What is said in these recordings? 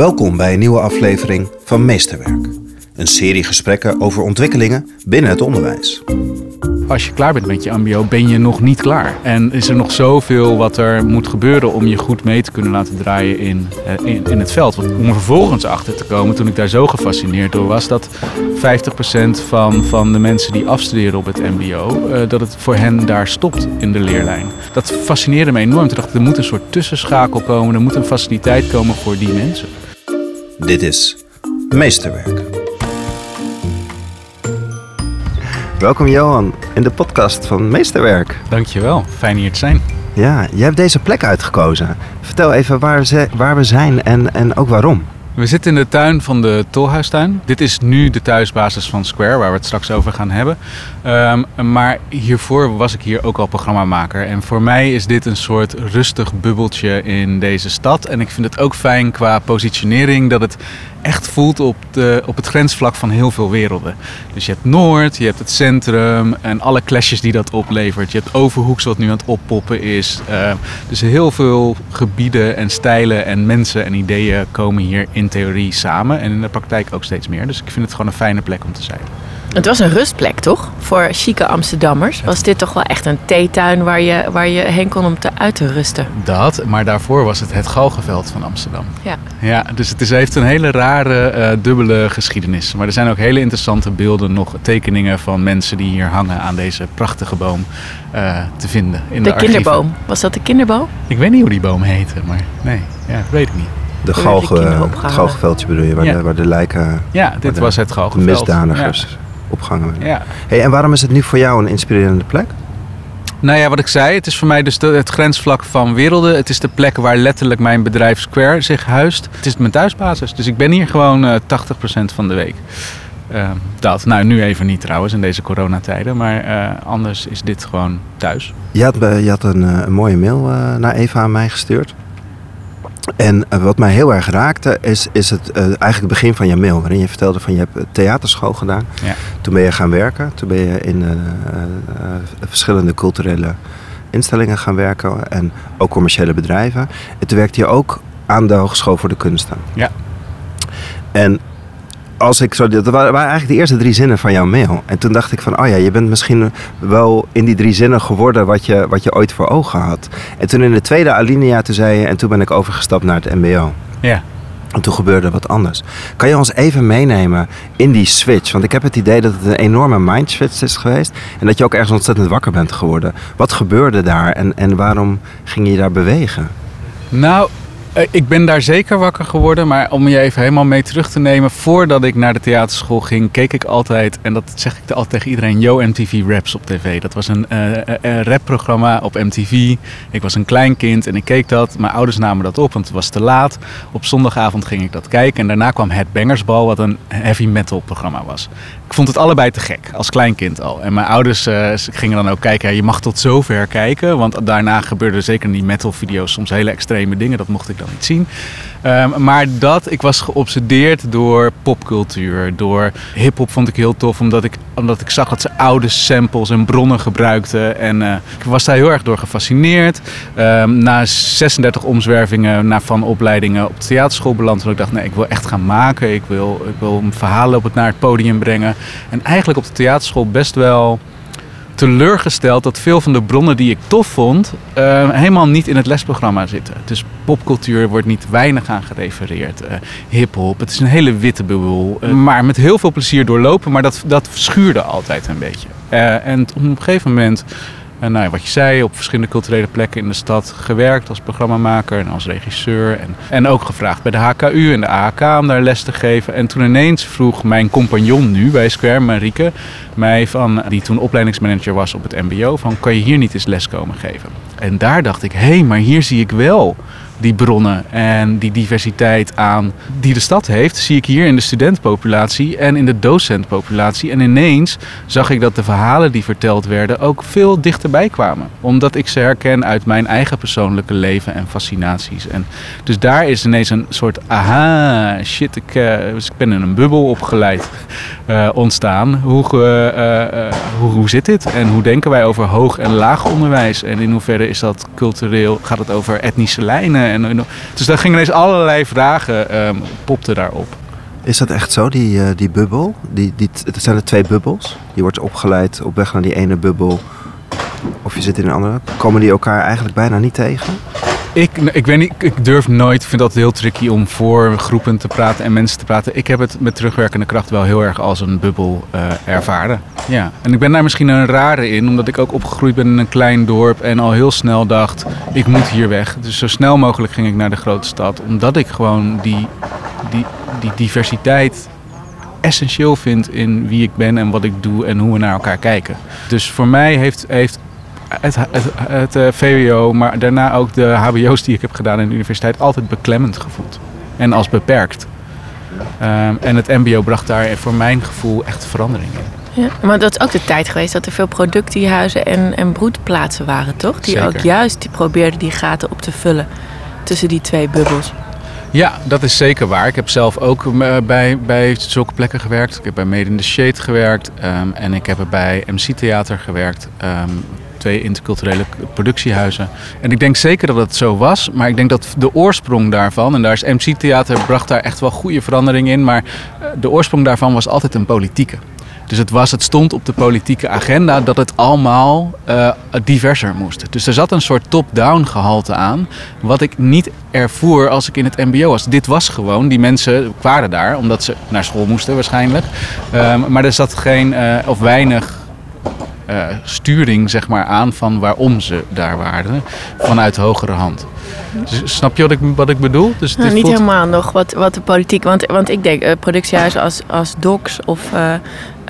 Welkom bij een nieuwe aflevering van Meesterwerk. Een serie gesprekken over ontwikkelingen binnen het onderwijs. Als je klaar bent met je MBO, ben je nog niet klaar. En is er nog zoveel wat er moet gebeuren om je goed mee te kunnen laten draaien in, eh, in, in het veld. Want om er vervolgens achter te komen, toen ik daar zo gefascineerd door was, dat 50% van, van de mensen die afstuderen op het MBO, eh, dat het voor hen daar stopt in de leerlijn. Dat fascineerde me enorm. Toen dacht ik, er moet een soort tussenschakel komen, er moet een faciliteit komen voor die mensen. Dit is Meesterwerk. Welkom Johan in de podcast van Meesterwerk. Dankjewel, fijn hier te zijn. Ja, je hebt deze plek uitgekozen. Vertel even waar, ze, waar we zijn en, en ook waarom. We zitten in de tuin van de Tolhuistuin. Dit is nu de thuisbasis van Square, waar we het straks over gaan hebben. Um, maar hiervoor was ik hier ook al programmamaker. En voor mij is dit een soort rustig bubbeltje in deze stad. En ik vind het ook fijn qua positionering dat het echt voelt op, de, op het grensvlak van heel veel werelden. Dus je hebt Noord, je hebt het centrum en alle clashes die dat oplevert. Je hebt Overhoeks wat nu aan het oppoppen is. Uh, dus heel veel gebieden en stijlen en mensen en ideeën komen hier in theorie samen. En in de praktijk ook steeds meer. Dus ik vind het gewoon een fijne plek om te zijn. Het was een rustplek, toch? Voor chique Amsterdammers. Was dit toch wel echt een theetuin waar je, waar je heen kon om te uit te rusten? Dat, maar daarvoor was het het Galgenveld van Amsterdam. Ja. Ja, dus het is, heeft een hele rare, uh, dubbele geschiedenis. Maar er zijn ook hele interessante beelden, nog tekeningen van mensen die hier hangen aan deze prachtige boom uh, te vinden. In de, de kinderboom. Was dat de kinderboom? Ik weet niet hoe die boom heette, maar nee, ja, weet ik niet. De galgenveldje bedoel je, waar, ja. de, waar de lijken... Ja, dit was het galgenveld. misdanigers. Ja opgehangen Ja. Hey, en waarom is het nu voor jou een inspirerende plek? Nou ja, wat ik zei, het is voor mij dus de, het grensvlak van werelden. Het is de plek waar letterlijk mijn bedrijf Square zich huist. Het is mijn thuisbasis, dus ik ben hier gewoon uh, 80% van de week. Uh, dat, nou nu even niet trouwens in deze coronatijden, maar uh, anders is dit gewoon thuis. Je had, je had een, een mooie mail naar Eva aan mij gestuurd. En uh, wat mij heel erg raakte is, is het, uh, eigenlijk het begin van je mail. Waarin je vertelde van je hebt theaterschool gedaan. Ja. Toen ben je gaan werken. Toen ben je in uh, verschillende culturele instellingen gaan werken. En ook commerciële bedrijven. En toen werkte je ook aan de Hogeschool voor de Kunsten. Ja. En als ik zo, dat waren eigenlijk de eerste drie zinnen van jouw mail. En toen dacht ik van, oh ja, je bent misschien wel in die drie zinnen geworden wat je, wat je ooit voor ogen had. En toen in de tweede alinea, toen zei je, en toen ben ik overgestapt naar het mbo. Ja. En toen gebeurde wat anders. Kan je ons even meenemen in die switch? Want ik heb het idee dat het een enorme mind switch is geweest. En dat je ook ergens ontzettend wakker bent geworden. Wat gebeurde daar en, en waarom ging je daar bewegen? Nou, ik ben daar zeker wakker geworden, maar om je even helemaal mee terug te nemen. Voordat ik naar de theaterschool ging, keek ik altijd, en dat zeg ik altijd tegen iedereen, Yo MTV Raps op tv. Dat was een uh, rapprogramma op MTV. Ik was een klein kind en ik keek dat. Mijn ouders namen dat op, want het was te laat. Op zondagavond ging ik dat kijken en daarna kwam Het Bangersbal, wat een heavy metal programma was. Ik vond het allebei te gek, als kleinkind al. En mijn ouders uh, gingen dan ook kijken, je mag tot zover kijken. Want daarna gebeurden zeker in die metal video's soms hele extreme dingen. Dat mocht ik dan niet zien. Um, maar dat, ik was geobsedeerd door popcultuur. Door hip-hop vond ik heel tof, omdat ik, omdat ik zag dat ze oude samples en bronnen gebruikten. En uh, ik was daar heel erg door gefascineerd. Um, na 36 omzwervingen naar van opleidingen op de theaterschool beland. Ik dacht, nee, ik wil echt gaan maken. Ik wil, ik wil verhalen op het, naar het podium brengen. En eigenlijk op de theaterschool best wel teleurgesteld dat veel van de bronnen die ik tof vond, uh, helemaal niet in het lesprogramma zitten. Dus popcultuur wordt niet weinig aan gerefereerd. Uh, Hip-hop, het is een hele witte bubbel. Uh, maar met heel veel plezier doorlopen, maar dat, dat schuurde altijd een beetje. en op een gegeven moment. En nou, wat je zei, op verschillende culturele plekken in de stad gewerkt als programmamaker en als regisseur. En, en ook gevraagd bij de HKU en de AHK om daar les te geven. En toen ineens vroeg mijn compagnon nu bij Square, Marieke, mij van, die toen opleidingsmanager was op het MBO, van kan je hier niet eens les komen geven? En daar dacht ik, hé, maar hier zie ik wel die bronnen en die diversiteit aan die de stad heeft, zie ik hier in de studentpopulatie en in de docentpopulatie. En ineens zag ik dat de verhalen die verteld werden ook veel dichterbij kwamen. Omdat ik ze herken uit mijn eigen persoonlijke leven en fascinaties. En dus daar is ineens een soort aha, shit, ik, uh, dus ik ben in een bubbel opgeleid uh, ontstaan. Hoe, uh, hoe, hoe zit dit? En hoe denken wij over hoog en laag onderwijs? En in hoeverre Is dat cultureel? Gaat het over etnische lijnen? Dus daar gingen ineens allerlei vragen, ehm popten daarop. Is dat echt zo, die, eh, die bubbel? Die, die, het zijn er twee bubbels. Je wordt opgeleid op weg naar die ene bubbel. Of je zit in een andere. Komen die elkaar eigenlijk bijna niet tegen? Ik, ik weet niet, ik durf nooit, ik vind dat heel tricky om voor groepen te praten en mensen te praten. Ik heb het met terugwerkende kracht wel heel erg als een bubbel eh, ervaren. Ja, en ik ben daar misschien een rare in, omdat ik ook opgegroeid ben in een klein dorp en al heel snel dacht, ik moet hier weg. Dus zo snel mogelijk ging ik naar de grote stad, omdat ik gewoon die, die, die diversiteit essentieel vind in wie ik ben en wat ik doe en hoe we naar elkaar kijken. Dus voor mij heeft, heeft het, het, het eh, VWO, maar daarna ook de HBO's die ik heb gedaan in de universiteit, altijd beklemmend gevoeld. En als beperkt. Ehm, en het MBO bracht daar voor mijn gevoel echt verandering in. Ja, maar dat is ook de tijd geweest dat er veel productiehuizen en, en broedplaatsen waren, toch? Die Zeker. ook juist die probeerden die gaten op te vullen tussen die twee bubbels. Ja, dat is zeker waar. Ik heb zelf ook eh, bij, bij zulke plekken gewerkt. Ik heb bij Made in the Shade gewerkt. ehm, en ik heb bij MC Theater gewerkt. ehm, twee interculturele productiehuizen. En ik denk zeker dat het zo was. Maar ik denk dat de oorsprong daarvan... en daar is MC Theater bracht daar echt wel goede verandering in. Maar eh, de oorsprong daarvan was altijd een politieke. Dus het, was, het stond op de politieke agenda dat het allemaal eh, diverser moest. Dus er zat een soort top-down gehalte aan. Wat ik niet ervoer als ik in het MBO was. Dit was gewoon, die mensen waren daar omdat ze naar school moesten waarschijnlijk. Ehm, maar er zat geen eh, of weinig eh, sturing zeg maar, aan van waarom ze daar waren vanuit hogere hand. Dus, snap je wat ik, wat ik bedoel? Dus Nou, dit niet voelt- helemaal nog wat, wat de politiek. Want, want ik denk, eh, productiehuizen als, als Docs of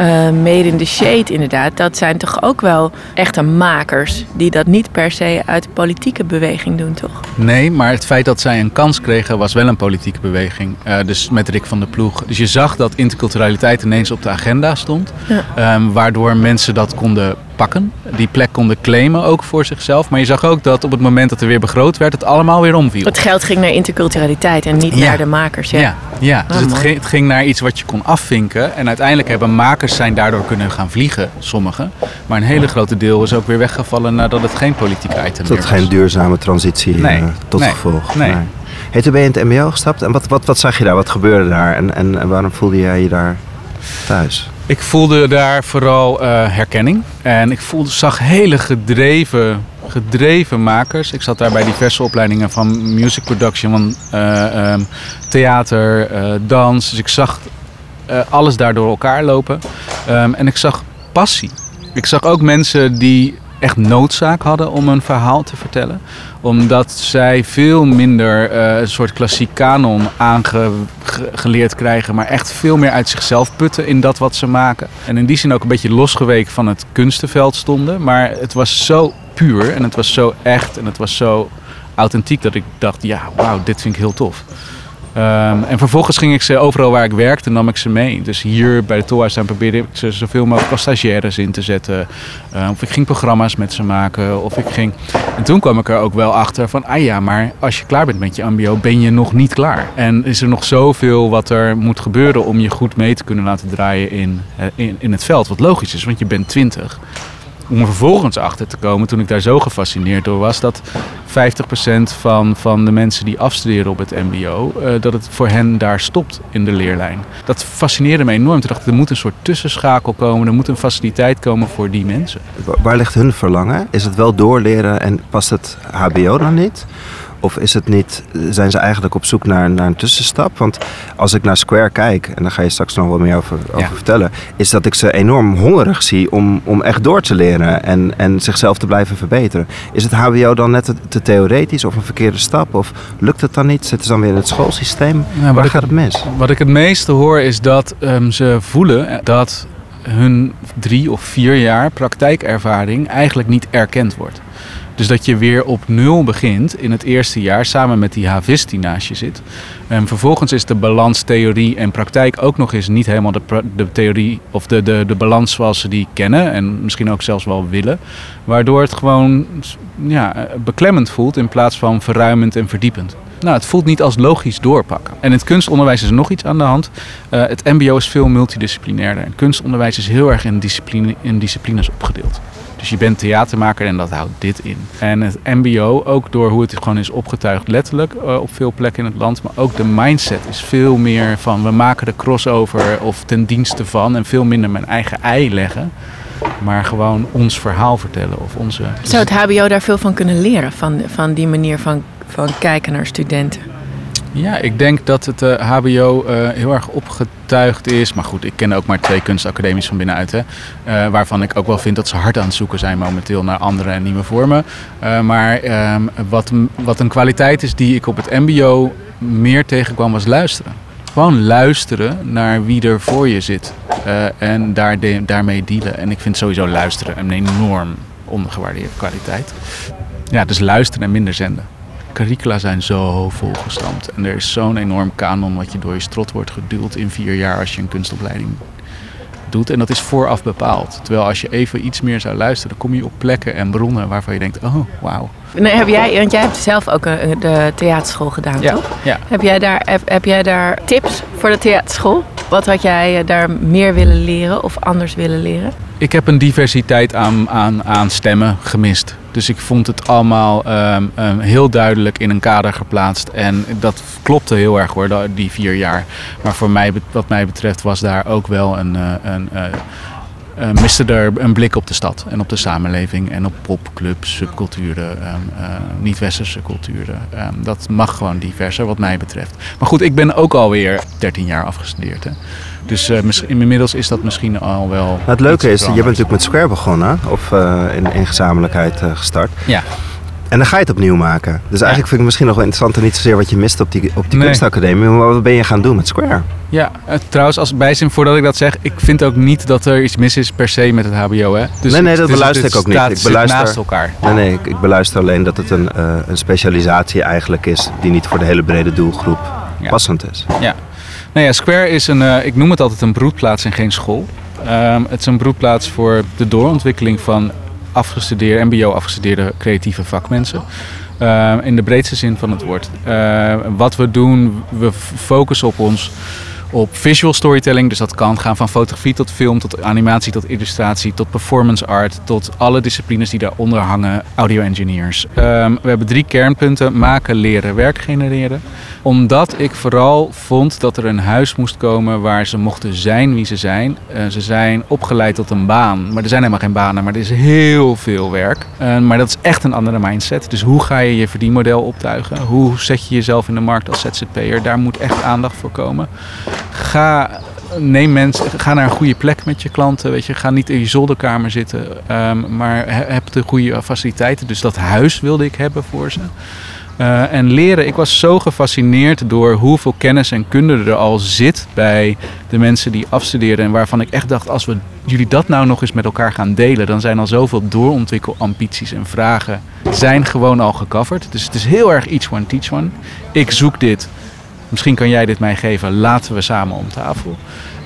eh, Made in the Shade, inderdaad, dat zijn toch ook wel echte makers die dat niet per se uit de politieke beweging doen, toch? Nee, maar het feit dat zij een kans kregen was wel een politieke beweging. Eh, dus met Rick van der Ploeg. Dus je zag dat interculturaliteit ineens op de agenda stond. Ja. Ehm, waardoor mensen dat konden pakken. Die plek konden claimen ook voor zichzelf. Maar je zag ook dat op het moment dat er weer begroot werd, het allemaal weer omviel. Het geld ging naar interculturaliteit en niet Ja. naar de makers. Ja. Ja, ja. dus Ah, het mooi. ging, het ging naar iets wat je kon afvinken. En uiteindelijk hebben makers zijn daardoor kunnen gaan vliegen, sommigen. Maar een hele grote deel is ook weer weggevallen nadat het geen politiek item Dat meer geen was. duurzame transitie eh, Nee, tot nee, gevolg. nee. Hey, toen ben je in het MBO gestapt. En wat, wat, wat zag je daar? Wat gebeurde daar? En, en, en waarom voelde jij je daar thuis? Ik voelde daar vooral eh, herkenning. En ik voelde, zag hele gedreven, gedreven makers. Ik zat daar bij diverse opleidingen van music production, van eh, ehm, theater, eh, dans. Dus ik zag alles daar door elkaar lopen. Ehm, en ik zag passie. Ik zag ook mensen die echt noodzaak hadden om een verhaal te vertellen. Omdat zij veel minder eh, een soort klassiek kanon aangeleerd krijgen. Maar echt veel meer uit zichzelf putten in dat wat ze maken. En in die zin ook een beetje losgeweken van het kunstenveld stonden. Maar het was zo puur en het was zo echt en het was zo authentiek dat ik dacht, ja, wauw, dit vind ik heel tof. Ehm, en vervolgens ging ik ze overal waar ik werkte, nam ik ze mee. Dus hier bij de Tolhuistuin probeerde ik ze zoveel mogelijk als stagiaires in te zetten. Eh, of ik ging programma's met ze maken. Of ik ging... En toen kwam ik er ook wel achter van, ah ja, maar als je klaar bent met je MBO, ben je nog niet klaar. En is er nog zoveel wat er moet gebeuren om je goed mee te kunnen laten draaien in, eh, in, in het veld. Wat logisch is, want je bent 20 om er vervolgens achter te komen, toen ik daar zo gefascineerd door was, dat 50% van, van de mensen die afstuderen op het MBO, eh, dat het voor hen daar stopt in de leerlijn. Dat fascineerde me enorm. Toen dacht ik, er moet een soort tussenschakel komen, er moet een faciliteit komen voor die mensen. Wa- Waar ligt hun verlangen? Is het wel doorleren en past het HBO dan niet? Of is het niet, zijn ze eigenlijk op zoek naar, naar een tussenstap? Want als ik naar Square kijk, en daar ga je straks nog wat meer over, over Ja. vertellen, is dat ik ze enorm hongerig zie om, om echt door te leren en, en zichzelf te blijven verbeteren. Is het HBO dan net te, te theoretisch of een verkeerde stap? Of lukt het dan niet? Zitten ze dan weer in het schoolsysteem? wat Waar ik- gaat het mis? Wat ik het meeste hoor is dat ehm, ze voelen dat hun drie of vier jaar praktijkervaring eigenlijk niet erkend wordt. Dus dat je weer op nul begint in het eerste jaar samen met die havist die naast je zit. En vervolgens is de balans theorie en praktijk ook nog eens niet helemaal de, de theorie of de, de, de balans zoals ze die kennen en misschien ook zelfs wel willen. Waardoor het gewoon ja, beklemmend voelt in plaats van verruimend en verdiepend. Nou, het voelt niet als logisch doorpakken. En in het kunstonderwijs is er nog iets aan de hand. Eh, het MBO is veel multidisciplinairder. En kunstonderwijs is heel erg in, discipline, in disciplines opgedeeld. Dus je bent theatermaker en dat houdt dit in. En het MBO, ook door hoe het gewoon is opgetuigd, letterlijk uh, op veel plekken in het land, maar ook de mindset is veel meer van we maken de crossover of ten dienste van en veel minder mijn eigen ei leggen. Maar gewoon ons verhaal vertellen of onze. Zou het HBO daar veel van kunnen leren? Van, van die manier van, van kijken naar studenten? Ja, ik denk dat het HBO uh, heel erg opgetuigd is. Maar goed, ik ken ook maar twee kunstacademies van binnenuit. Hè, uh, waarvan ik ook wel vind dat ze hard aan het zoeken zijn momenteel naar andere en nieuwe vormen. maar um, wat, wat een kwaliteit is die ik op het MBO meer tegenkwam, was luisteren. Gewoon luisteren naar wie er voor je zit. en daar daarmee dealen. En ik vind sowieso luisteren een enorm ondergewaardeerde kwaliteit. Ja, dus luisteren en minder zenden curricula zijn zo volgestampt. En er is zo'n enorm kanon wat je door je strot wordt geduwd in vier jaar als je een kunstopleiding doet. En dat is vooraf bepaald. Terwijl als je even iets meer zou luisteren, dan kom je op plekken en bronnen waarvan je denkt, oh, wauw. Nee, heb jij, want jij hebt zelf ook een, de theaterschool gedaan, ja, toch? Ja. Heb jij, daar, heb, heb jij daar tips voor de theaterschool? Wat had jij eh, daar meer willen leren of anders willen leren? Ik heb een diversiteit aan, aan, aan stemmen gemist. Dus ik vond het allemaal um, um, heel duidelijk in een kader geplaatst. En dat klopte heel erg hoor, die vier jaar. Maar voor mij, wat mij betreft, was daar ook wel een. Uh, een uh, uh, miste er een blik op de stad en op de samenleving en op popclubs, subculturen, um, niet-westerse culturen. dat mag gewoon diverser wat mij betreft. Maar goed, ik ben ook alweer 13 jaar afgestudeerd. Hè. Dus uh, inmiddels is dat misschien al wel. Nou, het leuke is, je bent natuurlijk met Square begonnen, of in, in gezamenlijkheid gestart. Ja. En dan ga je het opnieuw maken. Dus eigenlijk vind ik het misschien nog wel interessanter, niet zozeer wat je mist op die, op die nee. kunstacademie, maar wat ben je gaan doen met Square? Ja, trouwens, als bijzin voordat ik dat zeg, ik vind ook niet dat er iets mis is per se met het HBO. Hè? Dus nee, nee, dat dus beluister ik ook niet. Ik beluister naast elkaar. Nee, nee, ik, ik, beluister alleen dat het een, uh, een specialisatie eigenlijk is die niet voor de hele brede doelgroep ja. passend is. Ja. Nou ja, Square is een, uh, ik noem het altijd een broedplaats en geen school. Um, het is een broedplaats voor de doorontwikkeling van afgestudeerde, MBO-afgestudeerde creatieve vakmensen. Uh, in de breedste zin van het woord. Uh, wat we doen, we focussen op ons op visual storytelling. Dus dat kan gaan van fotografie tot film, tot animatie, tot illustratie, tot performance art, tot alle disciplines die daaronder hangen, audio engineers. Um, we hebben drie kernpunten: maken, leren, werk genereren. Omdat ik vooral vond dat er een huis moest komen waar ze mochten zijn wie ze zijn. Uh, ze zijn opgeleid tot een baan, maar er zijn helemaal geen banen, maar er is heel veel werk. Uh, maar dat is echt een andere mindset. Dus hoe ga je je verdienmodel optuigen? Hoe zet je jezelf in de markt als ZZP'er? Daar moet echt aandacht voor komen ga, neem mensen, ga naar een goede plek met je klanten. Weet je. Ga niet in je zolderkamer zitten, um, maar heb de goede faciliteiten. Dus dat huis wilde ik hebben voor ze. Uh, en leren, ik was zo gefascineerd door hoeveel kennis en kunde er al zit bij de mensen die afstuderen. En waarvan ik echt dacht, als we jullie dat nou nog eens met elkaar gaan delen, dan zijn al zoveel doorontwikkelambities en vragen zijn gewoon al gecoverd. Dus het is heel erg each one teach one. Ik zoek dit. Misschien kan jij dit mij geven. Laten we samen om tafel.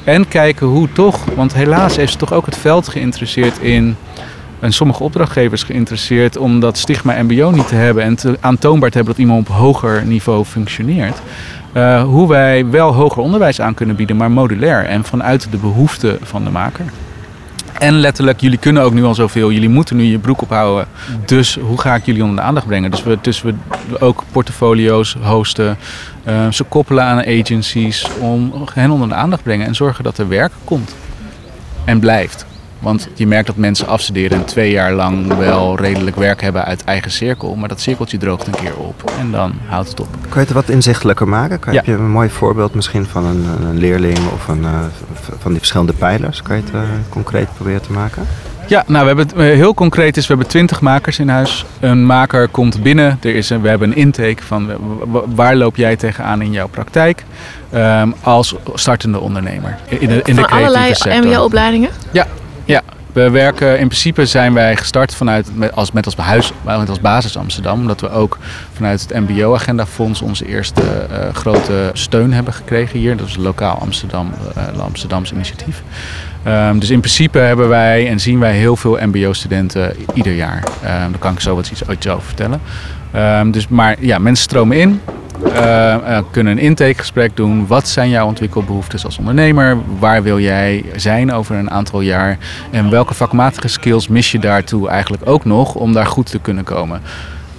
En kijken hoe toch, want helaas heeft ze toch ook het veld geïnteresseerd in. En sommige opdrachtgevers geïnteresseerd om dat stigma MBO niet te hebben en te aantoonbaar te hebben dat iemand op hoger niveau functioneert. Uh, hoe wij wel hoger onderwijs aan kunnen bieden, maar modulair en vanuit de behoeften van de maker. En letterlijk, jullie kunnen ook nu al zoveel. Jullie moeten nu je broek ophouden. Dus hoe ga ik jullie onder de aandacht brengen? Dus we, dus we ook portfolio's hosten. Uh, ze koppelen aan agencies om hen onder de aandacht brengen. En zorgen dat er werk komt. En blijft. Want je merkt dat mensen afstuderen en twee jaar lang wel redelijk werk hebben uit eigen cirkel. Maar dat cirkeltje droogt een keer op en dan houdt het op. Kan je het wat inzichtelijker maken? Kan, ja. Heb je een mooi voorbeeld misschien van een, een leerling of een, uh, van die verschillende pijlers? Kan je het uh, concreet proberen te maken? Ja, nou, we hebben het heel concreet is, we hebben twintig makers in huis. Een maker komt binnen, er is een, we hebben een intake van waar loop jij tegenaan in jouw praktijk um, als startende ondernemer in de, in van de allerlei sector. MBO-opleidingen? Ja, ja, we werken in principe zijn wij gestart vanuit met als, met als, als basis Amsterdam. Omdat we ook vanuit het MBO Agenda Fonds onze eerste uh, grote steun hebben gekregen hier. Dat is lokaal Amsterdam, uh, Amsterdams initiatief. Um, dus in principe hebben wij en zien wij heel veel MBO-studenten ieder jaar. Um, daar kan ik zo wat iets, over vertellen. Um, dus, maar ja, mensen stromen in. Uh, kunnen een intakegesprek doen. Wat zijn jouw ontwikkelbehoeftes als ondernemer? Waar wil jij zijn over een aantal jaar? En welke vakmatige skills mis je daartoe eigenlijk ook nog om daar goed te kunnen komen?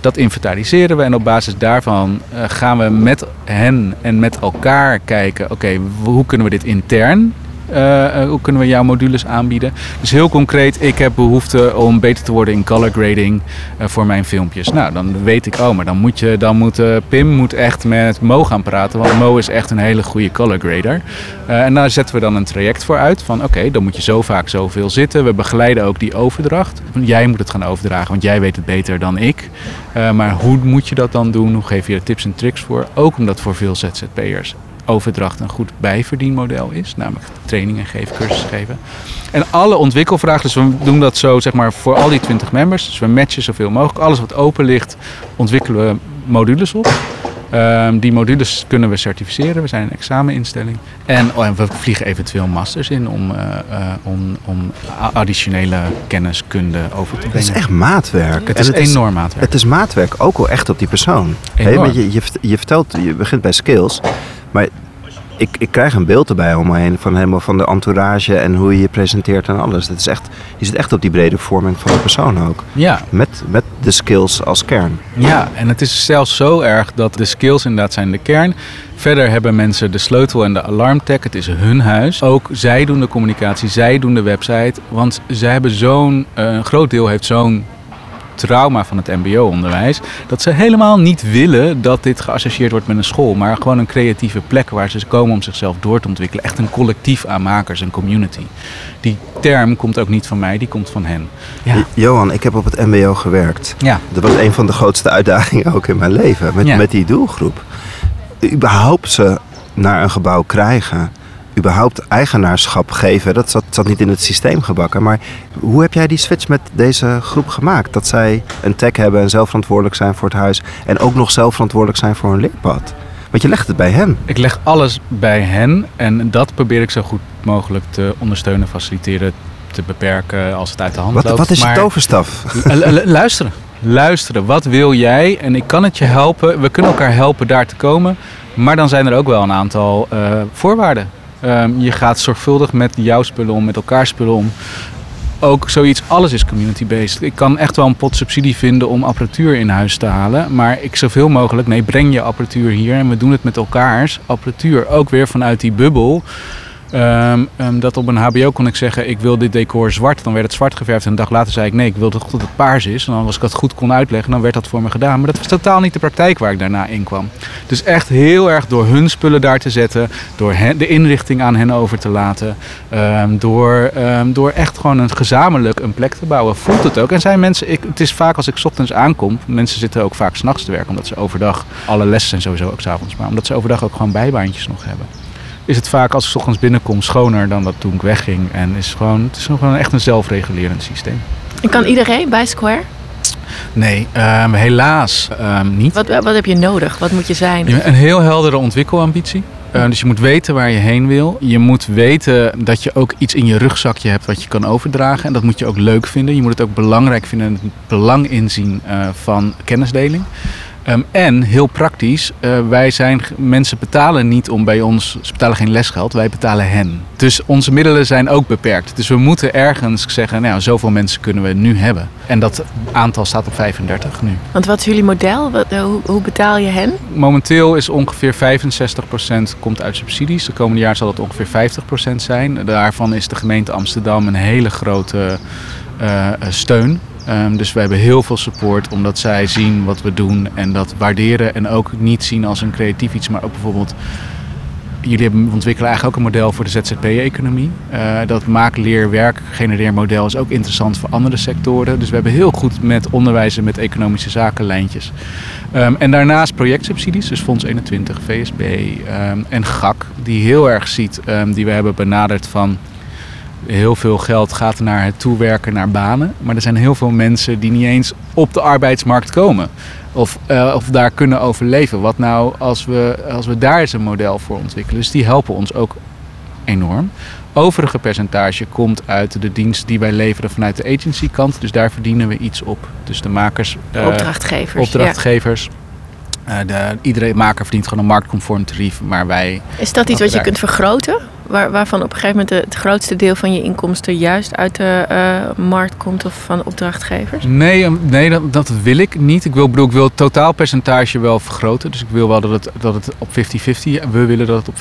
Dat inventariseren we en op basis daarvan uh, gaan we met hen en met elkaar kijken: oké, hoe kunnen we dit intern uh, hoe kunnen we jouw modules aanbieden? Dus heel concreet, ik heb behoefte om beter te worden in color grading uh, voor mijn filmpjes. Nou, dan weet ik, oh, maar dan moet, je, dan moet Pim moet echt met Mo gaan praten, want Mo is echt een hele goede color grader. en daar zetten we dan een traject voor uit van, oké, dan moet je zo vaak zoveel zitten. We begeleiden ook die overdracht. Jij moet het gaan overdragen, want jij weet het beter dan ik. maar hoe moet je dat dan doen? Hoe geef je er tips en tricks voor? Ook omdat voor veel ZZP'ers overdracht een goed bijverdienmodel is. Namelijk trainingen geven, cursussen geven. En alle ontwikkelvragen, dus we doen dat zo zeg maar voor al die 20 members. Dus we matchen zoveel mogelijk. Alles wat open ligt, ontwikkelen we modules op. Um, die modules kunnen we certificeren. We zijn een exameninstelling. En, oh, en we vliegen eventueel masters in om, uh, uh, om, om additionele kenniskunde over te brengen. Het is echt maatwerk. Het is het enorm is, maatwerk. Het is maatwerk ook wel echt op die persoon. Hey, je, je, je, vertelt, je begint bij skills. Maar ik, ik krijg een beeld erbij om me heen van helemaal van de entourage en hoe je je presenteert en alles. Dat is echt, je zit echt op die brede vorming van de persoon ook. Ja. Met, met de skills als kern. Ja, en het is zelfs zo erg dat de skills inderdaad zijn de kern. Verder hebben mensen de sleutel en de alarmtech. Het is hun huis. Ook zij doen de communicatie, zij doen de website. Want zij hebben zo'n, een groot deel heeft zo'n trauma van het mbo-onderwijs. Dat ze helemaal niet willen dat dit geassocieerd wordt met een school. Maar gewoon een creatieve plek waar ze komen om zichzelf door te ontwikkelen. Echt een collectief aan makers, een community. Die term komt ook niet van mij, die komt van hen. Ja. Johan, ik heb op het mbo gewerkt. Ja. Dat was een van de grootste uitdagingen ook in mijn leven. Met, met die doelgroep. Überhaupt ze naar een gebouw krijgen überhaupt eigenaarschap geven. Dat zat, zat, niet in het systeem gebakken. Maar hoe heb jij die switch met deze groep gemaakt? Dat zij een tech hebben en zelf verantwoordelijk zijn voor het huis. En ook nog zelf verantwoordelijk zijn voor hun leerpad. Want je legt het bij hen. Ik leg alles bij hen. En dat probeer ik zo goed mogelijk te ondersteunen, faciliteren, te beperken als het uit de hand wat, loopt. Wat is je toverstaf? luisteren. Luisteren. Wat wil jij? En ik kan het je helpen. We kunnen elkaar helpen daar te komen. Maar dan zijn er ook wel een aantal uh, voorwaarden. Um, je gaat zorgvuldig met jouw spullen om, met elkaar spullen om. Ook zoiets, alles is community-based. Ik kan echt wel een pot subsidie vinden om apparatuur in huis te halen. Maar ik zoveel mogelijk, nee, breng je apparatuur hier en we doen het met elkaars apparatuur. Ook weer vanuit die bubbel. Um, um, dat op een HBO kon ik zeggen: Ik wil dit decor zwart. Dan werd het zwart geverfd. En een dag later zei ik: Nee, ik wil dat het paars is. En dan als ik dat goed kon uitleggen, dan werd dat voor me gedaan. Maar dat was totaal niet de praktijk waar ik daarna in kwam. Dus echt heel erg door hun spullen daar te zetten. Door de inrichting aan hen over te laten. Um, door, door echt gewoon een gezamenlijk een plek te bouwen. Voelt het ook. En zijn mensen, ik, het is vaak als ik ochtends aankom. Mensen zitten ook vaak s'nachts te werken. Omdat ze overdag, alle lessen zijn sowieso ook s'avonds. Maar omdat ze overdag ook gewoon bijbaantjes nog hebben is het vaak als ik ochtends binnenkom schoner dan dat toen ik wegging. En is gewoon, het is gewoon echt een zelfregulerend systeem. En kan iedereen bij Square? Nee, um, helaas um, niet. Wat, wat heb je nodig? Wat moet je zijn? Een heel heldere ontwikkelambitie. Uh, dus je moet weten waar je heen wil. Je moet weten dat je ook iets in je rugzakje hebt wat je kan overdragen. En dat moet je ook leuk vinden. Je moet het ook belangrijk vinden en het belang inzien uh, van kennisdeling. Um, en heel praktisch, uh, wij zijn, mensen betalen niet om bij ons, ze betalen geen lesgeld, wij betalen hen. Dus onze middelen zijn ook beperkt. Dus we moeten ergens zeggen, nou, zoveel mensen kunnen we nu hebben. En dat aantal staat op 35 nu. Want wat is jullie model? Wat, uh, hoe, hoe, betaal je hen? Momenteel is ongeveer 65% komt uit subsidies. De komende jaar zal het ongeveer 50% zijn. Daarvan is de gemeente Amsterdam een hele grote uh, steun. Um, dus we hebben heel veel support omdat zij zien wat we doen en dat waarderen. En ook niet zien als een creatief iets, maar ook bijvoorbeeld. Jullie ontwikkelen eigenlijk ook een model voor de ZZP-economie. Uh, dat maak, leer, werk, genereer model is ook interessant voor andere sectoren. Dus we hebben heel goed met onderwijs en met economische zaken lijntjes. Um, en daarnaast projectsubsidies, dus Fonds 21, VSB um, en GAK, die heel erg ziet, die we hebben benaderd van Heel veel geld gaat naar het toewerken naar banen. Maar er zijn heel veel mensen die niet eens op de arbeidsmarkt komen. Of, uh, of daar kunnen overleven. Wat nou als we, als we daar eens een model voor ontwikkelen. Dus die helpen ons ook enorm. Overige percentage komt uit de dienst die wij leveren vanuit de agency kant. Dus daar verdienen we iets op. Dus de makers, uh, opdrachtgevers. opdrachtgevers. Uh, de, iedere maker verdient gewoon een marktconform tarief, maar wij... Is dat iets wat je kunt vergroten? Waar, waarvan op een gegeven moment het grootste deel van je inkomsten juist uit de uh, markt komt of van opdrachtgevers? Nee, nee dat, dat, wil ik niet. Ik wil, bedoel, ik wil het totaalpercentage wel vergroten. Dus ik wil wel dat het, dat het op 50-50, we willen dat het op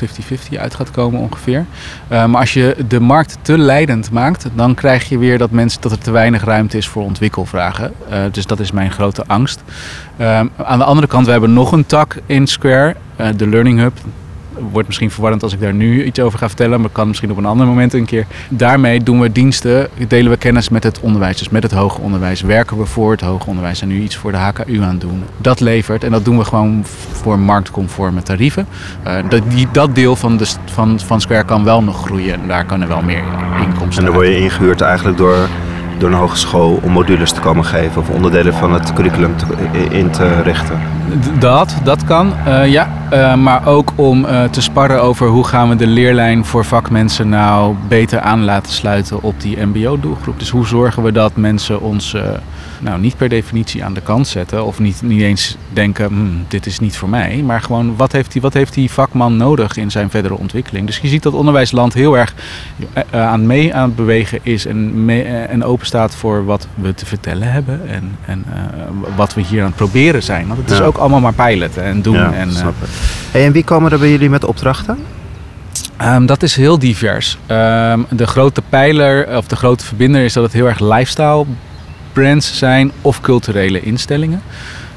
50-50 uit gaat komen ongeveer. Uh, maar als je de markt te leidend maakt, dan krijg je weer dat, mensen, dat er te weinig ruimte is voor ontwikkelvragen. Uh, dus dat is mijn grote angst. aan de andere kant, we hebben nog een tak in Square, de Learning Hub wordt misschien verwarrend als ik daar nu iets over ga vertellen, maar kan misschien op een ander moment een keer. Daarmee doen we diensten, delen we kennis met het onderwijs, dus met het hoger onderwijs. Werken we voor het hoger onderwijs en nu iets voor de HKU aan doen. Dat levert en dat doen we gewoon voor marktconforme tarieven. Uh, dat, die, dat deel van, de, van, van Square kan wel nog groeien en daar kan er wel meer inkomsten En dan word je ingehuurd eigenlijk door door een hogeschool om modules te komen geven of onderdelen van het curriculum in te richten? Dat, dat kan, uh, ja. Uh, maar ook om uh, te sparren over hoe gaan we de leerlijn voor vakmensen nou beter aan laten sluiten op die mbo-doelgroep. Dus hoe zorgen we dat mensen ons nou, niet per definitie aan de kant zetten. Of niet, niet eens denken, hm, dit is niet voor mij. Maar gewoon, wat heeft, die, wat heeft die vakman nodig in zijn verdere ontwikkeling? Dus je ziet dat onderwijsland heel erg uh, aan mee aan het bewegen is. En, mee, uh, en open staat voor wat we te vertellen hebben. En, en uh, wat we hier aan het proberen zijn. Want het is ook allemaal maar piloten en doen. Ja, en, hey, en wie komen er bij jullie met opdrachten? Um, dat is heel divers. Um, de grote pijler of de grote verbinder is dat het heel erg lifestyle brands zijn of culturele instellingen.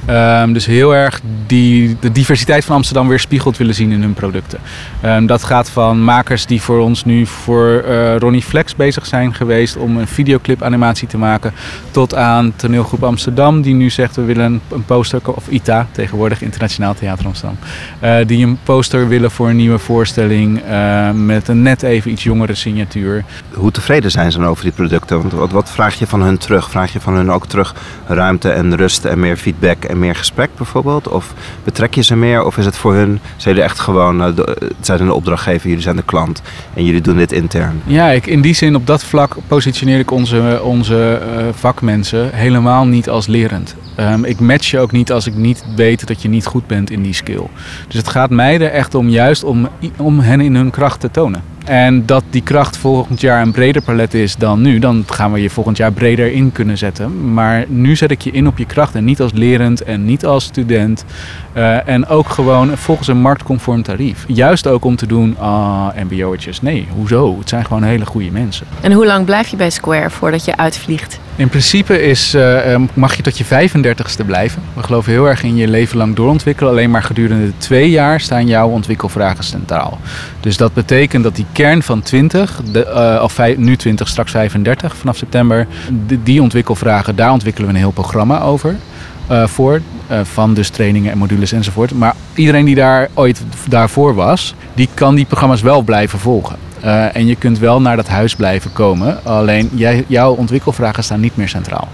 Um, dus heel erg die, de diversiteit van Amsterdam weer spiegeld willen zien in hun producten. Um, dat gaat van makers die voor ons nu voor uh, Ronnie Flex bezig zijn geweest om een videoclip animatie te maken. Tot aan toneelgroep Amsterdam die nu zegt we willen een poster, of ITA tegenwoordig Internationaal Theater Amsterdam. Uh, die een poster willen voor een nieuwe voorstelling uh, met een net even iets jongere signatuur. Hoe tevreden zijn ze dan over die producten? Want wat, vraag je van hun terug? Vraag je van hun ook terug ruimte en rust en meer feedback meer gesprek bijvoorbeeld? Of betrek je ze meer? Of is het voor hun, zijn jullie echt gewoon, uh, de, zijn een opdrachtgever, jullie zijn de klant en jullie doen dit intern? Ja, ik, in die zin op dat vlak positioneer ik onze, onze uh, vakmensen helemaal niet als lerend. Um, ik match je ook niet als ik niet weet dat je niet goed bent in die skill. Dus het gaat mij er echt om juist om, om hen in hun kracht te tonen. En dat die kracht volgend jaar een breder palet is dan nu, dan gaan we je volgend jaar breder in kunnen zetten. Maar nu zet ik je in op je kracht en niet als lerend en niet als student. Uh, en ook gewoon volgens een marktconform tarief. Juist ook om te doen, ah, mbo'tjes. Nee, hoezo? Het zijn gewoon hele goede mensen. En hoe lang blijf je bij Square voordat je uitvliegt? In principe is, uh, mag je tot je 35ste blijven. We geloven heel erg in je leven lang doorontwikkelen. Alleen maar gedurende twee jaar staan jouw ontwikkelvragen centraal. Dus dat betekent dat die kern van 20, de, uh, of nu 20, straks 35 vanaf september, die, ontwikkelvragen, daar ontwikkelen we een heel programma over. Uh, voor. Van dus trainingen en modules enzovoort. Maar iedereen die daar ooit daarvoor was, die kan die programma's wel blijven volgen. Uh, en je kunt wel naar dat huis blijven komen. Alleen jij, jouw ontwikkelvragen staan niet meer centraal.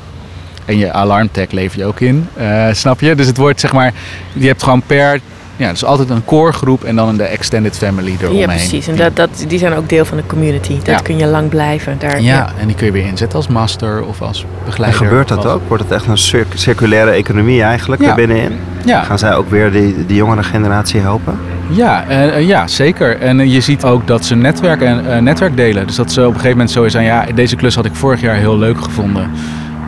En je alarmtag lever je ook in, snap je? Dus het wordt zeg maar, je hebt gewoon per ja, dus altijd een core groep en dan de extended family eromheen. Ja, precies. En dat, dat, die zijn ook deel van de community. Dat ja. kun je lang blijven. Daar, ja, ja, en die kun je weer inzetten als master of als begeleider. En gebeurt dat ook? Wordt het echt een cir circulaire economie eigenlijk ja. binnenin? Ja. Gaan zij ook weer die, die jongere generatie helpen? Ja, uh, ja zeker. En uh, je ziet ook dat ze netwerk, en, uh, netwerk delen. Dus dat ze op een gegeven moment zo zijn, ja, deze klus had ik vorig jaar heel leuk gevonden.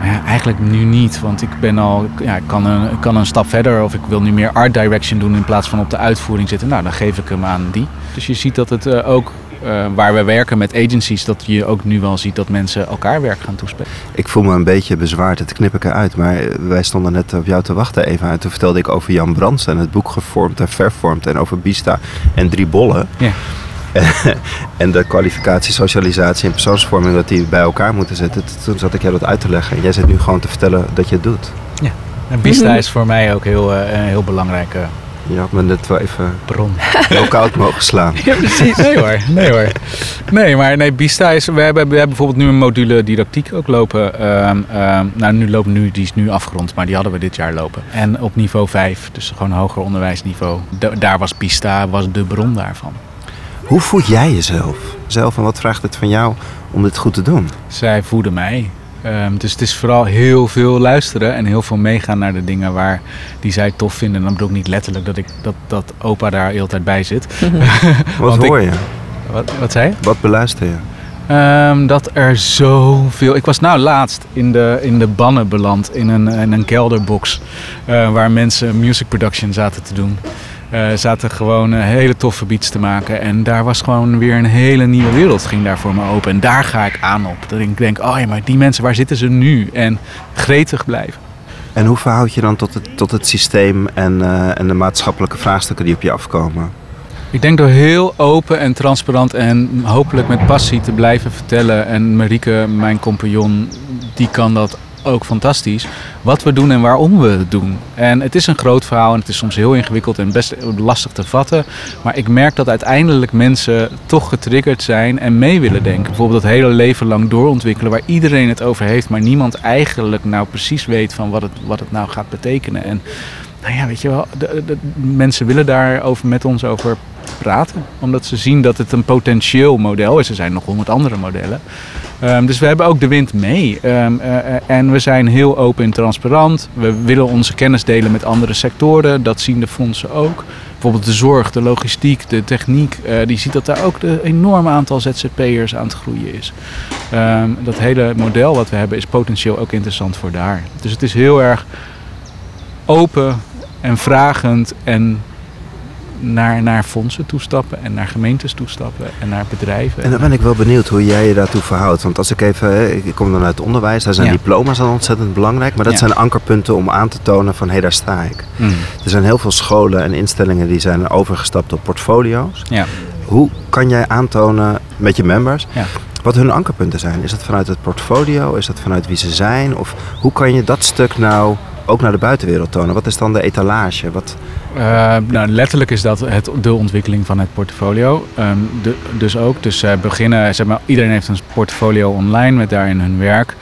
Maar ja, eigenlijk nu niet, want ik ben al, ja, ik kan een, ik kan een stap verder of ik wil nu meer art direction doen in plaats van op de uitvoering zitten. Nou, dan geef ik hem aan die. Dus je ziet dat het uh, ook uh, waar we werken met agencies, dat je ook nu wel ziet dat mensen elkaar werk gaan toespelen. Ik voel me een beetje bezwaard, het knip ik eruit. Maar wij stonden net op jou te wachten even. En toen vertelde ik over Jan Brands en het boek gevormd en vervormd. En over Bista en drie bollen. Ja. en de kwalificatie, socialisatie en persoonsvorming, dat die bij elkaar moeten zitten. Toen zat ik jou dat uit te leggen. En jij zit nu gewoon te vertellen dat je het doet. Ja, en Bista is voor mij ook heel, uh, een heel belangrijke je had me net wel even bron heel koud mogen slaan. Ja, precies. Nee hoor, nee hoor. Nee, maar nee, Bista is... We hebben, we hebben bijvoorbeeld nu een module didactiek ook lopen. Um, um, nou, nu loopt nu, die is nu afgerond, maar die hadden we dit jaar lopen. En op niveau 5, dus gewoon hoger onderwijsniveau. daar was Bista was de bron daarvan. Hoe voed jij jezelf? Zelf en wat vraagt het van jou om dit goed te doen? Zij voeden mij. Ehm, dus het is vooral heel veel luisteren en heel veel meegaan naar de dingen waar die zij tof vinden. En dan bedoel ik niet letterlijk dat, ik, dat, dat opa daar heel tijd bij zit. Wat Want ik- hoor je? Wat, wat zei je? Wat beluister je? Ehm, dat er zoveel. Ik was nou laatst in de, in de bannen beland in een, in een kelderbox. eh, waar mensen music production zaten te doen. Eh, zaten gewoon eh, hele toffe beats te maken. En daar was gewoon weer een hele nieuwe wereld ging daar voor me open. En daar ga ik aan op. Dat ik denk, oh ja, maar die mensen, waar zitten ze nu? En gretig blijven. En hoe verhoud je dan tot het, tot het systeem en, eh, en de maatschappelijke vraagstukken die op je afkomen? Ik denk door heel open en transparant en hopelijk met passie te blijven vertellen. En Marieke, mijn compagnon, die kan dat ook fantastisch. Wat we doen en waarom we het doen. En het is een groot verhaal en het is soms heel ingewikkeld en best lastig te vatten. Maar ik merk dat uiteindelijk mensen toch getriggerd zijn en mee willen denken. Bijvoorbeeld dat hele leven lang doorontwikkelen waar iedereen het over heeft. Maar niemand eigenlijk nou precies weet van wat het, wat het nou gaat betekenen. En nou ja, weet je wel, de, mensen willen daarover met ons over praten. Omdat ze zien dat het een potentieel model is. Er zijn nog honderd andere modellen. Ehm, dus we hebben ook de wind mee. Ehm, eh, eh, en we zijn heel open en transparant. We willen onze kennis delen met andere sectoren. Dat zien de fondsen ook. Bijvoorbeeld de zorg, de logistiek, de techniek. eh, die ziet dat daar ook een enorm aantal ZZP'ers aan het groeien is. Ehm, dat hele model wat we hebben is potentieel ook interessant voor daar. Dus het is heel erg open en vragend en naar, naar fondsen toestappen en naar gemeentes toestappen en naar bedrijven. En dan ben ik wel benieuwd hoe jij je daartoe verhoudt. Want als ik even, ik kom dan uit het onderwijs, daar zijn Ja. diploma's dan ontzettend belangrijk. Maar dat Ja. zijn ankerpunten om aan te tonen van hé, hey, daar sta ik. Mm. Er zijn heel veel scholen en instellingen die zijn overgestapt op portfolio's. Ja. Hoe kan jij aantonen met je members wat hun ankerpunten zijn? Is dat vanuit het portfolio? Is dat vanuit wie ze zijn? Of hoe kan je dat stuk nou ook naar de buitenwereld tonen? Wat is dan de etalage? Wat, Eh, nou, letterlijk is dat het, de ontwikkeling van het portfolio. Ehm, de, dus ook, dus zij beginnen, zeg maar, iedereen heeft een portfolio online met daarin hun werk.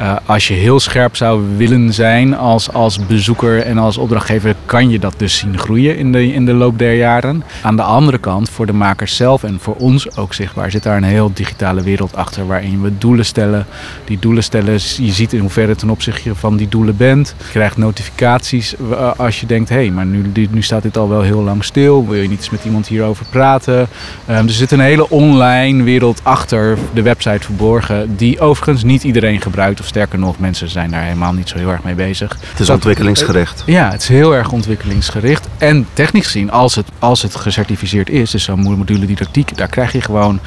Eh, als je heel scherp zou willen zijn als, als bezoeker en als opdrachtgever, kan je dat dus zien groeien in de, in de loop der jaren. Aan de andere kant, voor de makers zelf en voor ons ook zichtbaar, zit daar een heel digitale wereld achter waarin we doelen stellen. Die doelen stellen, je ziet in hoeverre ten opzichte van die doelen bent. Je krijgt notificaties eh, als je denkt, hé, hey, maar nu, nu staat dit al wel heel lang stil. Wil je niet eens met iemand hierover praten? Ehm, dus er zit een hele online wereld achter de website verborgen, die overigens niet iedereen gebruikt. Sterker nog, mensen zijn daar helemaal niet zo heel erg mee bezig. het is Dat- ontwikkelingsgericht. Ja, het is heel erg ontwikkelingsgericht. En technisch gezien, als het, als het gecertificeerd is, dus zo'n module didactiek, daar krijg je gewoon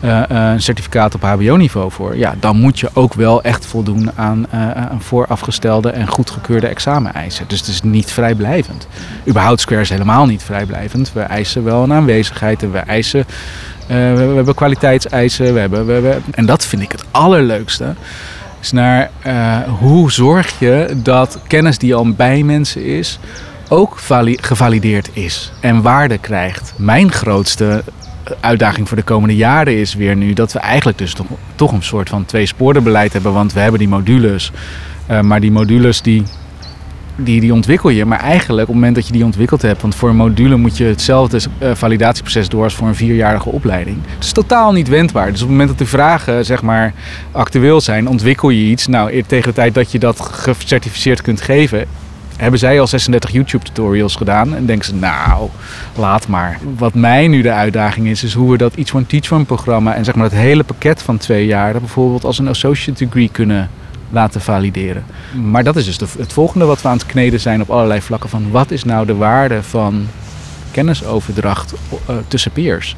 eh, eh, een certificaat op HBO-niveau voor. Ja, dan moet je ook wel echt voldoen aan, eh, aan voorafgestelde en goedgekeurde exameneisen. Dus het is niet vrijblijvend. Überhaupt Square is helemaal niet vrijblijvend. We eisen wel een aanwezigheid en we eisen. eh, we, we hebben kwaliteitseisen. We hebben, we, we- en dat vind ik het allerleukste is naar eh, hoe zorg je dat kennis die al bij mensen is, ook vali- gevalideerd is en waarde krijgt. Mijn grootste uitdaging voor de komende jaren is weer nu dat we eigenlijk dus toch, toch een soort van twee sporenbeleid hebben, want we hebben die modules. Eh, maar die modules die, die, die ontwikkel je. Maar eigenlijk op het moment dat je die ontwikkeld hebt, want voor een module moet je hetzelfde eh, validatieproces door als voor een vierjarige opleiding. Het is totaal niet wendbaar. Dus op het moment dat de vragen zeg maar actueel zijn, ontwikkel je iets. Nou, tegen de tijd dat je dat gecertificeerd kunt geven, hebben zij al 36 YouTube tutorials gedaan en denken ze, nou, laat maar. Wat mij nu de uitdaging is, is hoe we dat Each One Teach One programma en zeg maar het hele pakket van twee jaar bijvoorbeeld als een associate degree kunnen laten valideren. Maar dat is dus de- het volgende wat we aan het kneden zijn op allerlei vlakken van wat is nou de waarde van kennisoverdracht eh, tussen peers?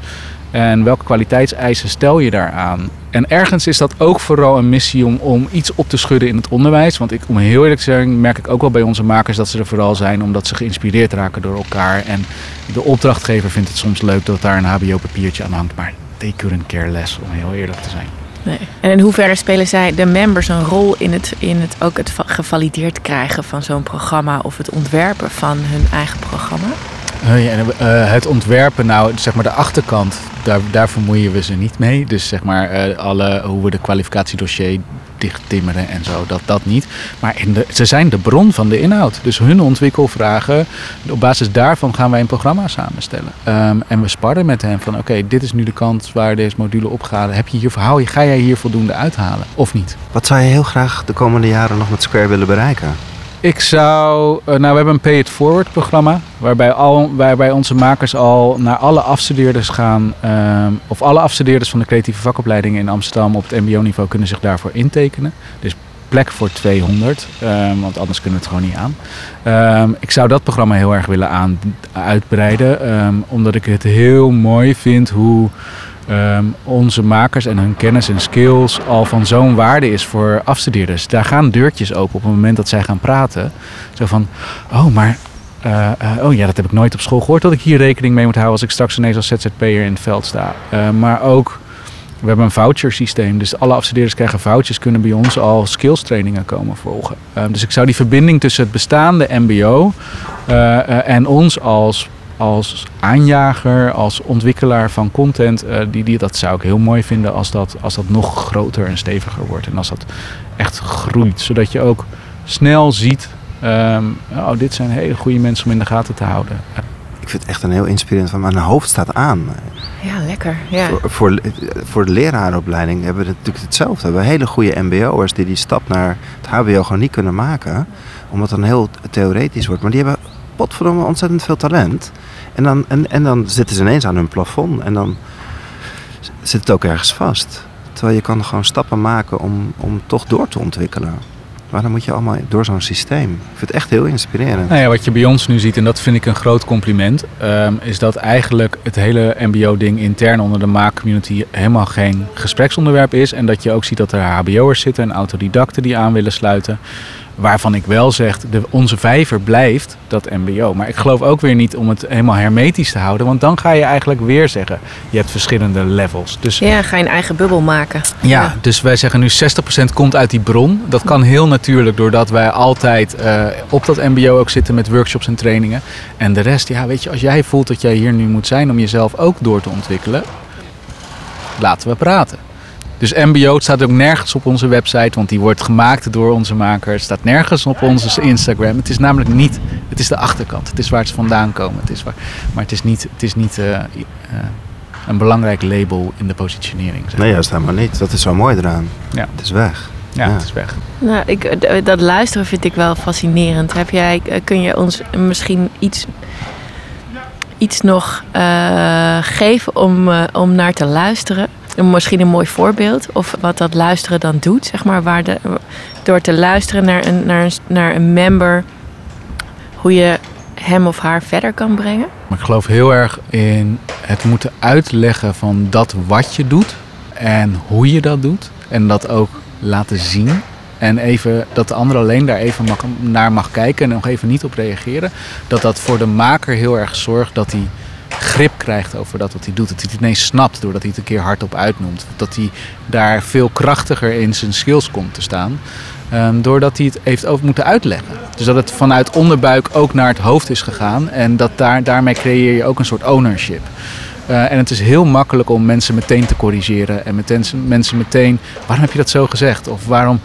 En welke kwaliteitseisen stel je daaraan? En ergens is dat ook vooral een missie om, om iets op te schudden in het onderwijs. Want ik, om heel eerlijk te zijn, merk ik ook wel bij onze makers dat ze er vooral zijn omdat ze geïnspireerd raken door elkaar. En de opdrachtgever vindt het soms leuk dat daar een HBO-papiertje aan hangt. Maar they couldn't care less, om heel eerlijk te zijn. Nee. En in hoeverre spelen zij de members een rol in het, in het ook het va- gevalideerd krijgen van zo'n programma of het ontwerpen van hun eigen programma? Ja, uh, het ontwerpen, nou, zeg maar de achterkant, daar, daar vermoeien we ze niet mee. Dus zeg maar uh, alle, hoe we de kwalificatiedossier dichttimmeren en zo, dat, dat niet. Maar ze zijn de bron van de inhoud. Dus hun ontwikkelvragen, op basis daarvan gaan wij een programma samenstellen. Um, en we sparren met hen van, oké, dit is nu de kant waar deze module op gaat. Heb je hier, hou, ga jij hier voldoende uithalen of niet? Wat zou je heel graag de komende jaren nog met Square willen bereiken? Ik zou. Uh, nou, we hebben een Pay It Forward programma. Waarbij, al, waarbij onze makers al naar alle afstudeerders gaan. Um, of alle afstudeerders van de creatieve vakopleidingen in Amsterdam op het MBO-niveau kunnen zich daarvoor intekenen. Dus plek voor 200, um, want anders kunnen we het gewoon niet aan. Um, ik zou dat programma heel erg willen uitbreiden. omdat ik het heel mooi vind hoe. Um, onze makers en hun kennis en skills al van zo'n waarde is voor afstudeerders. Daar gaan deurtjes open op het moment dat zij gaan praten. Zo van, oh, maar uh, uh, oh ja, dat heb ik nooit op school gehoord dat ik hier rekening mee moet houden als ik straks ineens als ZZP'er in het veld sta. Uh, maar ook, we hebben een voucher systeem, dus alle afstudeerders krijgen vouchers, kunnen bij ons al skills trainingen komen volgen. dus ik zou die verbinding tussen het bestaande MBO en ons als als aanjager, als ontwikkelaar van content, uh, die, die, dat zou ik heel mooi vinden als dat, als dat nog groter en steviger wordt. En als dat echt groeit, zodat je ook snel ziet, um, oh, dit zijn hele goede mensen om in de gaten te houden. Ik vind het echt een heel inspirerend van, mijn hoofd staat aan. Ja, lekker. Ja. Voor, voor, voor, de leraaropleiding hebben we natuurlijk hetzelfde. We hebben hele goede mbo'ers die die stap naar het hbo gewoon niet kunnen maken. Omdat het dan heel theoretisch wordt. Maar die hebben potverdomme ontzettend veel talent. En dan, en, en dan zitten ze ineens aan hun plafond en dan zit het ook ergens vast. Terwijl je kan gewoon stappen maken om, om toch door te ontwikkelen. Maar dan moet je allemaal door zo'n systeem. Ik vind het echt heel inspirerend. Nou ja, wat je bij ons nu ziet, en dat vind ik een groot compliment, um, is dat eigenlijk het hele MBO-ding intern onder de maakcommunity helemaal geen gespreksonderwerp is. En dat je ook ziet dat er HBO'ers zitten en autodidacten die aan willen sluiten. Waarvan ik wel zeg, de, onze vijver blijft dat MBO. Maar ik geloof ook weer niet om het helemaal hermetisch te houden. Want dan ga je eigenlijk weer zeggen, je hebt verschillende levels. Dus, ja, ga je een eigen bubbel maken. Ja, ja. dus wij zeggen nu 60% komt uit die bron. Dat kan heel natuurlijk doordat wij altijd uh, op dat MBO ook zitten met workshops en trainingen. En de rest, ja, weet je, als jij voelt dat jij hier nu moet zijn om jezelf ook door te ontwikkelen, laten we praten. Dus MBO staat ook nergens op onze website, want die wordt gemaakt door onze makers. Het staat nergens op onze Instagram. Het is namelijk niet, het is de achterkant. Het is waar ze vandaan komen. Het is waar, maar het is niet, het is niet uh, uh, een belangrijk label in de positionering. Zeg. Nee, juist helemaal niet. Dat is zo mooi eraan. Ja. Het is weg. Ja, ja, het is weg. Nou, ik, dat luisteren vind ik wel fascinerend. Heb jij, kun je ons misschien iets, iets nog uh, geven om, om naar te luisteren? Misschien een mooi voorbeeld of wat dat luisteren dan doet, zeg maar, waar door te luisteren naar een, naar, een, naar een member, hoe je hem of haar verder kan brengen? Ik geloof heel erg in het moeten uitleggen van dat wat je doet en hoe je dat doet. En dat ook laten zien. En even dat de ander alleen daar even naar mag kijken en nog even niet op reageren. Dat dat voor de maker heel erg zorgt dat hij grip krijgt over dat wat hij doet. Dat hij het ineens snapt doordat hij het een keer hardop uitnoemt. Dat hij daar veel krachtiger in zijn skills komt te staan. Um, doordat hij het heeft over moeten uitleggen. Dus dat het vanuit onderbuik ook naar het hoofd is gegaan. En dat daar, daarmee creëer je ook een soort ownership. Uh, en het is heel makkelijk om mensen meteen te corrigeren. En meteen, mensen meteen, waarom heb je dat zo gezegd? Of waarom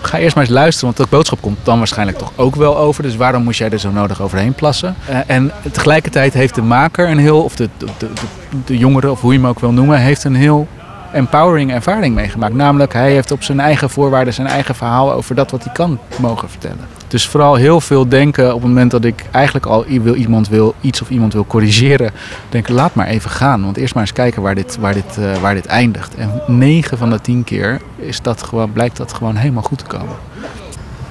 ga eerst maar eens luisteren, want dat boodschap komt dan waarschijnlijk toch ook wel over. Dus waarom moest jij er zo nodig overheen plassen? Uh, en tegelijkertijd heeft de maker een heel, of de, de, de, de jongere, of hoe je hem ook wil noemen, heeft een heel empowering ervaring meegemaakt. Namelijk, hij heeft op zijn eigen voorwaarden zijn eigen verhaal over dat wat hij kan mogen vertellen. Dus vooral heel veel denken op het moment dat ik eigenlijk al wil, iemand wil, iets of iemand wil corrigeren. Denken, laat maar even gaan. Want eerst maar eens kijken waar dit, waar dit, uh, waar dit eindigt. En 9 van de 10 keer is dat gewoon, blijkt dat gewoon helemaal goed te komen.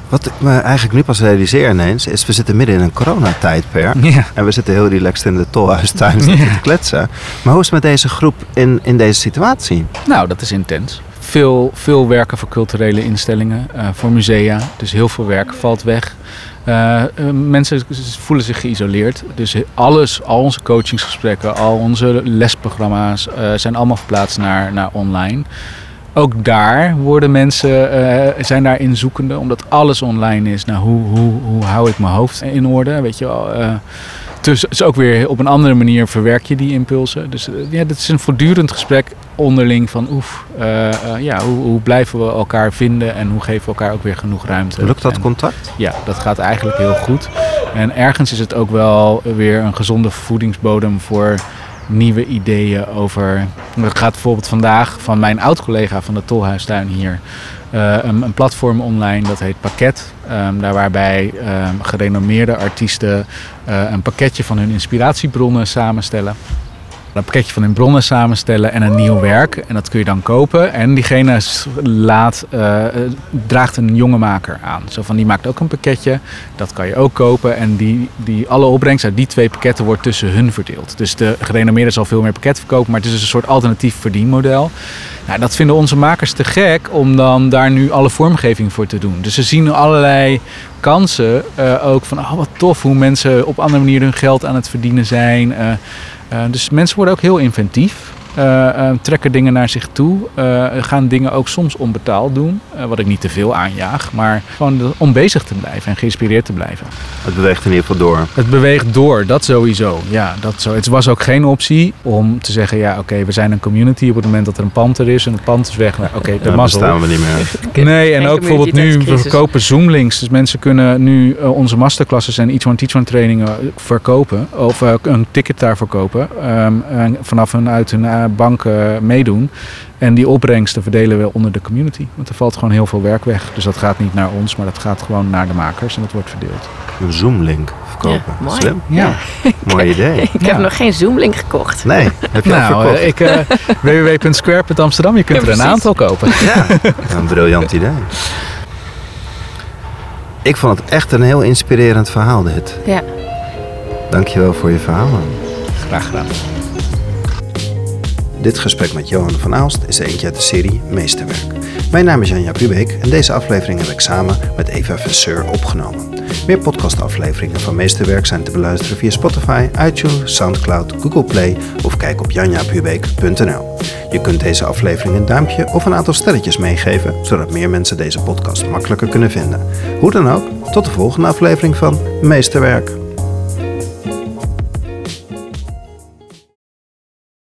Wat ik me eigenlijk nu pas realiseer ineens, is we zitten midden in een coronatijdperk. Ja. En we zitten heel relaxed in de tolhuistuin ja. te kletsen. Maar hoe is het met deze groep in, in deze situatie? Nou, dat is intens. Veel, veel werken voor culturele instellingen, uh, voor musea. Dus heel veel werk valt weg. Uh, mensen voelen zich geïsoleerd. Dus alles, al onze coachingsgesprekken, al onze lesprogramma's zijn allemaal verplaatst naar, naar online ook daar worden mensen, uh, zijn daarin zoekende, omdat alles online is. Nou, hoe, hoe, hoe hou ik mijn hoofd in orde? Weet je wel, dus is ook weer op een andere manier verwerk je die impulsen. Dus uh, ja, dit is een voortdurend gesprek onderling van oef, uh, ja, hoe, hoe, blijven we elkaar vinden en hoe geven we elkaar ook weer genoeg ruimte. Lukt dat en, contact? Ja, dat gaat eigenlijk heel goed. En ergens is het ook wel weer een gezonde voedingsbodem voor nieuwe ideeën over. Het gaat bijvoorbeeld vandaag van mijn oud-collega van de Tolhuistuin hier. Uh, een, een, platform online dat heet Pakket. Um, daar waarbij um, gerenommeerde artiesten uh, een pakketje van hun inspiratiebronnen samenstellen. Een pakketje van hun bronnen samenstellen en een nieuw werk. En dat kun je dan kopen. En diegene laat, uh, draagt een jonge maker aan. Zo van die maakt ook een pakketje. Dat kan je ook kopen. En die, die, alle opbrengst uit die twee pakketten wordt tussen hun verdeeld. Dus de gerenommeerde zal veel meer pakketten verkopen. Maar het is dus een soort alternatief verdienmodel. Nou, dat vinden onze makers te gek om dan daar nu alle vormgeving voor te doen. Dus ze zien allerlei kansen uh, ook van oh, wat tof hoe mensen op andere manieren hun geld aan het verdienen zijn. Uh, dus mensen worden ook heel inventief. Uh, trekken dingen naar zich toe. Uh, gaan dingen ook soms onbetaald doen. wat ik niet te veel aanjaag. Maar gewoon om bezig te blijven en geïnspireerd te blijven. Het beweegt in ieder geval door. Het beweegt door, dat sowieso. Ja, dat zo. Het was ook geen optie om te zeggen: ja, oké, okay, we zijn een community. Op het moment dat er een pand er is en het pand is weg. Nou, oké, okay, dat mazzel. staan we niet meer. Nee, en ook bijvoorbeeld nu, we verkopen Zoomlinks. Dus mensen kunnen nu onze masterclasses en Each One Teach One trainingen verkopen. Of een ticket daarvoor kopen. Um, vanaf hun uit hun banken meedoen. En die opbrengsten verdelen we onder de community. Want er valt gewoon heel veel werk weg. Dus dat gaat niet naar ons, maar dat gaat gewoon naar de makers en dat wordt verdeeld. Een Zoom-link verkopen. Ja, mooi. Slim. Ja. Mooi idee. Ik heb nog geen Zoom-link gekocht. Nee, heb je al Nou, verkocht? eh, ik, uh, www.square.amsterdam, je kunt Ja, er een aantal kopen. Ja, een briljant idee. Ik vond het echt een heel inspirerend verhaal dit. Ja. Dankjewel voor je verhaal. Graag gedaan. Dit gesprek met Johan van Aalst is eentje uit de serie Meesterwerk. Mijn naam is Janja Pubeek en deze aflevering heb ik samen met Eva Vesseur opgenomen. Meer podcastafleveringen van Meesterwerk zijn te beluisteren via Spotify, iTunes, Soundcloud, Google Play of kijk op janjapubeek.nl. Je kunt deze aflevering een duimpje of een aantal sterretjes meegeven, zodat meer mensen deze podcast makkelijker kunnen vinden. Hoe dan ook, tot de volgende aflevering van Meesterwerk.